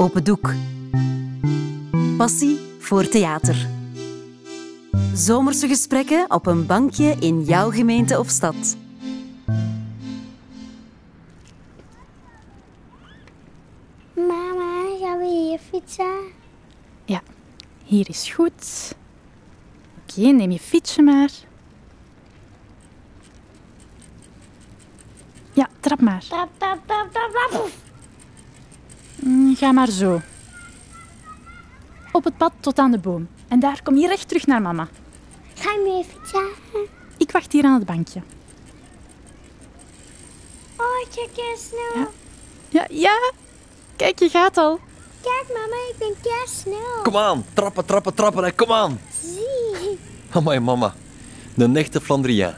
Open Doek. Passie voor theater. Zomerse gesprekken op een bankje in jouw gemeente of stad. Mama, gaan we hier fietsen? Ja, hier is goed. Oké, neem je fietsje maar. Ja, trap maar. Trap, trap, trap, trap, trap. Mm, Ga maar zo. Op het pad tot aan de boom. En daar kom je recht terug naar mama. Ga je mee fietsen? Ik wacht hier aan het bankje. Oh, kijk eens snel. Ja. Ja, ja. Kijk, je gaat al. Kijk mama, ik ben snel. Kom aan, trappen, trappen, trappen, hè. kom aan. Zie. Amai, mama. Een echte Flandriaan.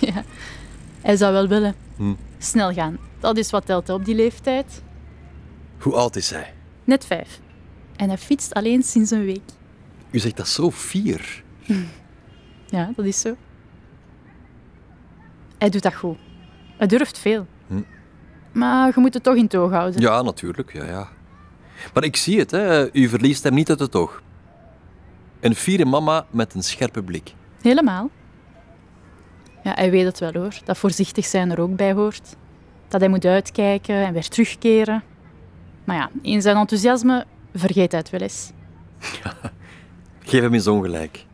Hij zou wel willen. Hm. Snel gaan. Dat is wat telt hè, op die leeftijd. Hoe oud is hij? Net vijf. En hij fietst alleen sinds een week. U zegt dat zo fier. Ja, dat is zo. Hij doet dat goed. Hij durft veel. Hm. Maar je moet het toch in toog houden. Ja, natuurlijk, ja, ja. Maar ik zie het, hè. u verliest hem niet uit het oog. Een fiere mama met een scherpe blik. Helemaal. Ja, hij weet het wel hoor, dat voorzichtig zijn er ook bij hoort. Dat hij moet uitkijken en weer terugkeren. Maar ja, in zijn enthousiasme vergeet hij het wel eens. Geef hem eens ongelijk.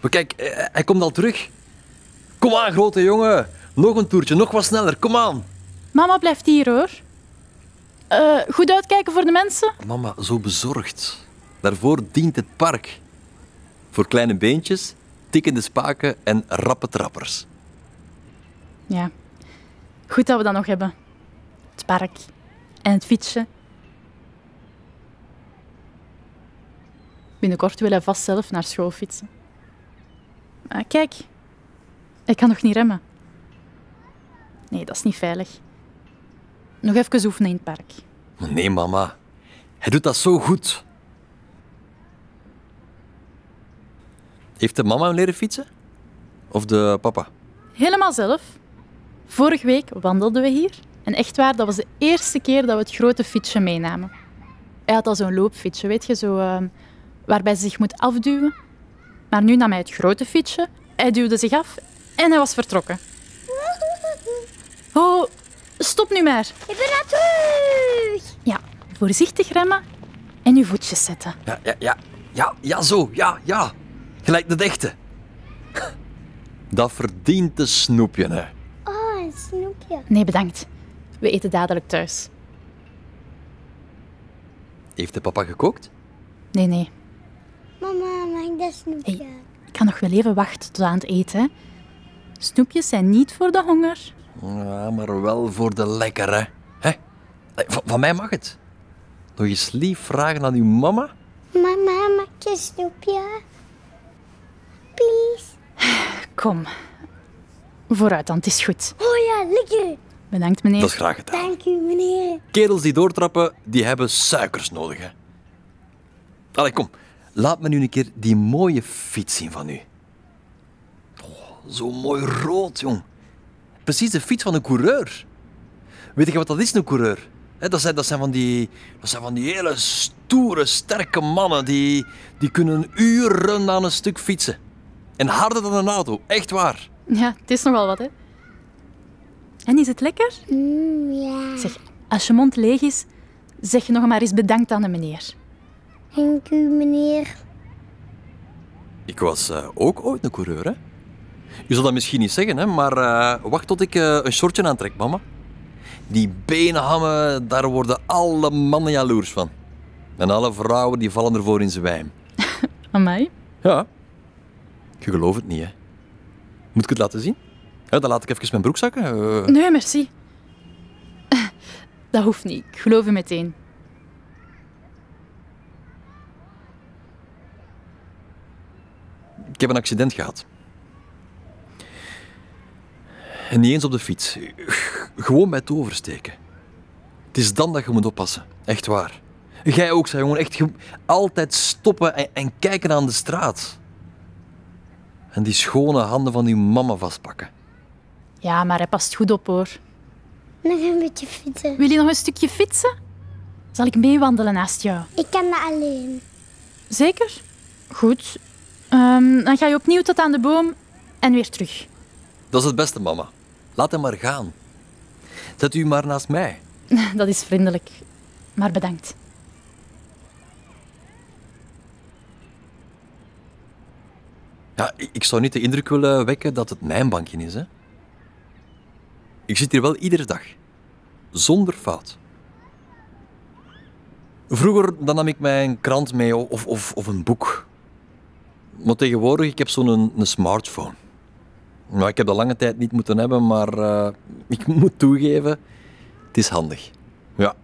Maar kijk, eh, hij komt al terug. Kom aan, grote jongen. Nog een toertje, nog wat sneller, kom aan. Mama blijft hier hoor. Eh, goed uitkijken voor de mensen. Mama, zo bezorgd. Daarvoor dient het park. Voor kleine beentjes, tikkende spaken en rappe trappers. Ja, goed dat we dat nog hebben. Het park en het fietsje. Binnenkort wil hij vast zelf naar school fietsen. Maar kijk, ik kan nog niet remmen. Nee, dat is niet veilig. Nog even oefenen in het park. Maar nee, mama. Hij doet dat zo goed. Heeft de mama hem leren fietsen? Of de papa? Helemaal zelf. Vorige week wandelden we hier. En echt waar, dat was de eerste keer dat we het grote fietsje meenamen. Hij had al zo'n loopfietsje, weet je, zo, ehm, waarbij ze zich moet afduwen. Maar nu nam hij het grote fietsje, hij duwde zich af en hij was vertrokken. Oh, stop nu maar. Ik ben er terug. Ja, voorzichtig remmen en uw voetjes zetten. Ja, ja, ja. Ja, ja, zo. Ja, ja. Gelijk de echte. Dat verdient de snoepje, hè. Oh, een snoepje. Nee, bedankt. We eten dadelijk thuis. Heeft de papa gekookt? Nee, nee. Mama, mag ik dat snoepje? Hey. Ik kan nog wel even wachten tot aan het eten. hè. Snoepjes zijn niet voor de honger. Ja, maar wel voor de lekkere. Hè? Van, van mij mag het. Nog eens lief vragen aan uw mama? Mama, mag ik een snoepje? Please. Kom. Vooruit dan, het is goed. Oh ja, lekker. Bedankt, meneer. Dat is graag gedaan. Dank u, meneer. Kerels die doortrappen, die hebben suikers nodig, hè. Allee, kom. Laat me nu een keer die mooie fiets zien van u. Oh, zo mooi rood, jong. Precies de fiets van een coureur. Weet je wat dat is, een coureur? Hè, dat, zijn, dat, zijn van die, dat zijn van die hele stoere, sterke mannen. Die, die kunnen uren aan een stuk fietsen. En harder dan een auto, echt waar. Ja, het is nogal wat, hè. En is het lekker? Mm, ja. Zeg, als je mond leeg is, zeg je nog maar eens bedankt aan de meneer. Dank u, meneer. Ik was eh, ook ooit een coureur, hè? Je zal dat misschien niet zeggen, hè, maar eh, wacht tot ik eh, een shortje aantrek, mama. Die benenhammen, daar worden alle mannen jaloers van. En alle vrouwen die vallen ervoor in zwijm. Amai. Ja. Je gelooft het niet, hè? Moet ik het laten zien? Ja, dan laat ik even mijn broek zakken. eh. Nee, merci. Dat hoeft niet. Ik geloof je meteen. Ik heb een accident gehad. En niet eens op de fiets. Gewoon bij het oversteken. Het is dan dat je moet oppassen. Echt waar. Jij ook, zei jongen. Echt altijd stoppen en, en kijken aan de straat. En die schone handen van uw mama vastpakken. Ja, maar hij past goed op, hoor. Nog een beetje fietsen. Wil je nog een stukje fietsen? Zal ik meewandelen naast jou? Ik kan dat alleen. Zeker? Goed. Ehm, dan ga je opnieuw tot aan de boom en weer terug. Dat is het beste, mama. Laat hem maar gaan. Zet u maar naast mij. Dat is vriendelijk. Maar bedankt. Ja, ik ik zou niet de indruk willen wekken dat het mijn bankje is, hè. Ik zit hier wel iedere dag. Zonder fout. Vroeger dan nam ik mijn krant mee of, of, of een boek. Maar tegenwoordig, ik heb zo'n een, smartphone. Nou, ik heb dat lange tijd niet moeten hebben, maar eh, ik moet toegeven, het is handig. Ja.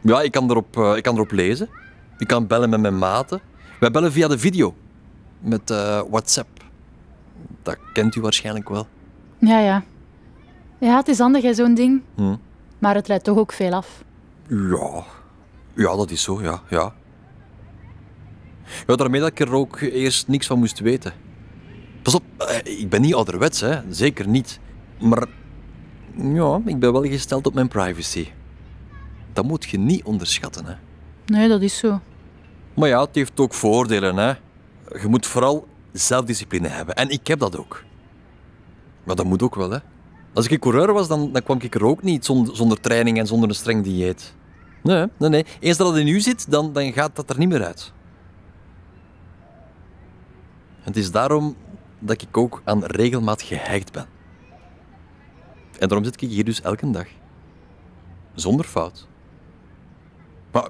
Ja, ik kan erop, eh, ik kan erop lezen. Ik kan bellen met mijn maten. Wij bellen via de video. Met eh, WhatsApp. Dat kent u waarschijnlijk wel. Ja, ja. Ja, het is handig, zo'n ding. Hm. Maar het leidt toch ook veel af. Ja. Ja, dat is zo, ja. Ja, ja daarmee dat ik er ook eerst niks van moest weten. Pas op, eh, ik ben niet ouderwets, hè. Zeker niet. Maar ja, ik ben wel gesteld op mijn privacy. Dat moet je niet onderschatten, hè. Nee, dat is zo. Maar ja, het heeft ook voordelen, hè. Je moet vooral zelfdiscipline hebben. En ik heb dat ook. Maar dat moet ook wel, hè. Als ik coureur was, dan, dan kwam ik er ook niet zonder, zonder training en zonder een streng dieet. Nee, nee, nee. Eens dat het in u zit, dan, dan gaat dat er niet meer uit. Het is daarom dat ik ook aan regelmaat gehecht ben. En daarom zit ik hier dus elke dag. Zonder fout. Maar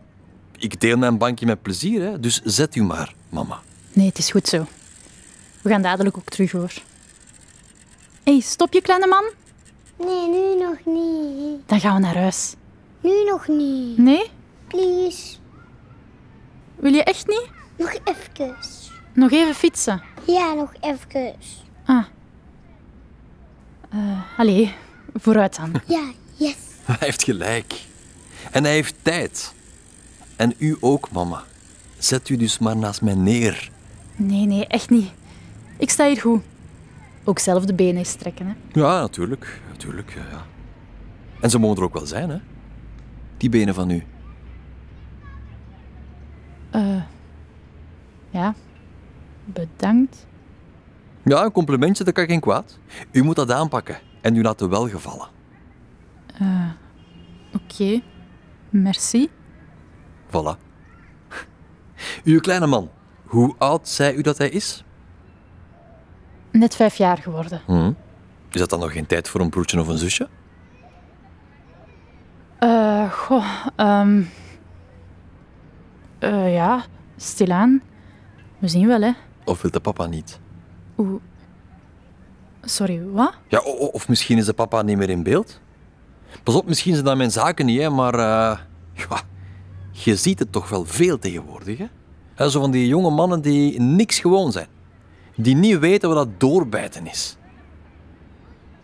ik deel mijn bankje met plezier, hè? dus zet u maar, mama. Nee, het is goed zo. We gaan dadelijk ook terug, hoor. Hé, hey, stop je, kleine man. Nee, nu nog niet. Dan gaan we naar huis. Nu nog niet. Nee? Please. Wil je echt niet? Nog even. Nog even fietsen. Ja, nog even. Ah. Eh, allee, vooruit dan. Ja, yes. Hij heeft gelijk. En hij heeft tijd. En u ook, mama. Zet u dus maar naast mij neer. Nee, nee, echt niet. Ik sta hier goed. Ook zelf de benen strekken, hè. Ja, natuurlijk. Natuurlijk, ja, ja. En ze mogen er ook wel zijn, hè? Die benen van u. Eh, ja, bedankt. Ja, een complimentje, dat kan geen kwaad. U moet dat aanpakken en u laten welgevallen. Oké, merci. Voilà. Uw kleine man, hoe oud zei u dat hij is? Net vijf jaar geworden. Hm. Is dat dan nog geen tijd voor een broertje of een zusje? Eh, goh, ehm... eh, ja, stilaan. We zien wel, hè. Of wil de papa niet? Oeh. Sorry, wat? Ja, of misschien is de papa niet meer in beeld? Pas op, misschien zijn dat mijn zaken niet, hè, maar eh, ja, je ziet het toch wel veel tegenwoordig. Hè? Hè, zo van die jonge mannen die niks gewoon zijn. Die niet weten wat dat doorbijten is.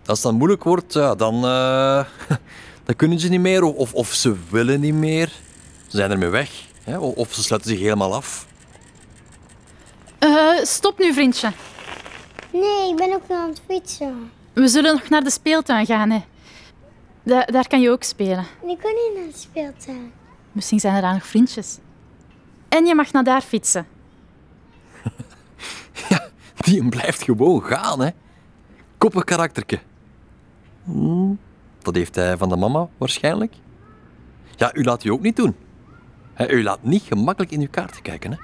Als het dan moeilijk wordt, ja, dan, eh, dan kunnen ze niet meer of, of, ze willen niet meer. Ze zijn ermee weg. Hè? Of ze sluiten zich helemaal af. Eh, stop nu, vriendje. Nee, ik ben ook nog aan het fietsen. We zullen nog naar de speeltuin gaan, hè. Da- daar kan je ook spelen. Ik kan niet naar de speeltuin. Misschien zijn er daar nog vriendjes. En je mag naar daar fietsen. Die blijft gewoon gaan, hè. Koppig karakterke. Hm, dat heeft hij van de mama waarschijnlijk. Ja, u laat u ook niet doen. U laat niet gemakkelijk in uw kaarten kijken, hè.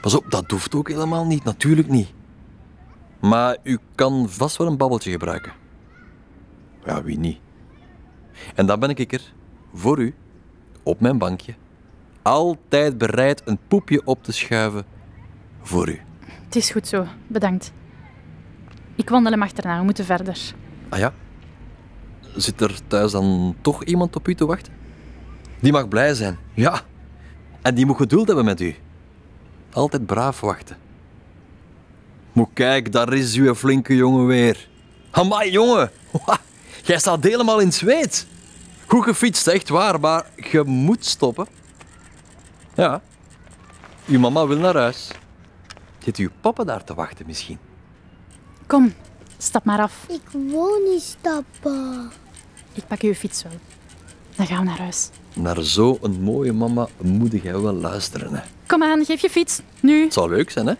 Pas op, dat hoeft ook helemaal niet, natuurlijk niet. Maar u kan vast wel een babbeltje gebruiken. Ja, wie niet? En dan ben ik er, voor u, op mijn bankje, altijd bereid een poepje op te schuiven voor u. Het is goed zo, bedankt. Ik wandel hem achterna, we moeten verder. Ah ja? Zit er thuis dan toch iemand op u te wachten? Die mag blij zijn, ja. En die moet geduld hebben met u. Altijd braaf wachten. Maar kijk, daar is uw flinke jongen weer. Amai, jongen. Jij staat helemaal in zweet. Goed gefietst, echt waar, maar je moet stoppen. Ja. Uw mama wil naar huis. Zit uw papa daar te wachten misschien? Kom, stap maar af. Ik wil niet stappen. ik pak uw fiets wel. Dan gaan we naar huis. Naar zo'n mooie mama moet jij wel luisteren. Hè. Kom aan, geef je fiets. Nu. Het zou leuk zijn, hè?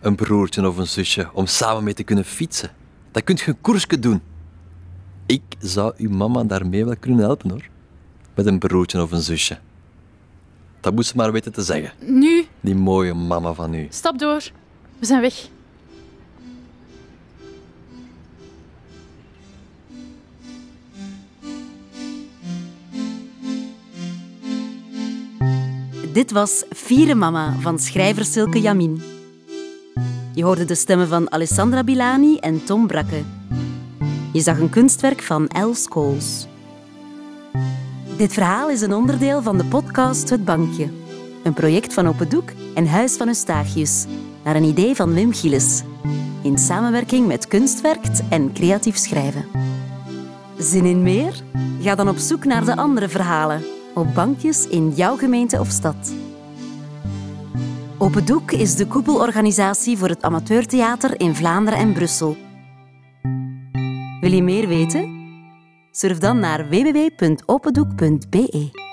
Een broertje of een zusje om samen mee te kunnen fietsen. Dan kunt je een koersje doen. Ik zou uw mama daarmee wel kunnen helpen, hoor. Met een broertje of een zusje. Dat moet ze maar weten te zeggen. Nu. Die mooie mama van u. Stap door. We zijn weg. Dit was Vieren Mama van schrijver Silke Jamin. Je hoorde de stemmen van Alessandra Bilani en Tom Brakke. Je zag een kunstwerk van Els Kools. Dit verhaal is een onderdeel van de podcast Het Bankje. Een project van Open Doek en Huis van Eustachius, naar een idee van Wim Gilles. In samenwerking met Kunstwerkt en Creatief Schrijven. Zin in meer? Ga dan op zoek naar de andere verhalen op bankjes in jouw gemeente of stad. Open Doek is de koepelorganisatie voor het amateurtheater in Vlaanderen en Brussel. Wil je meer weten? Surf dan naar www.opendoek.be.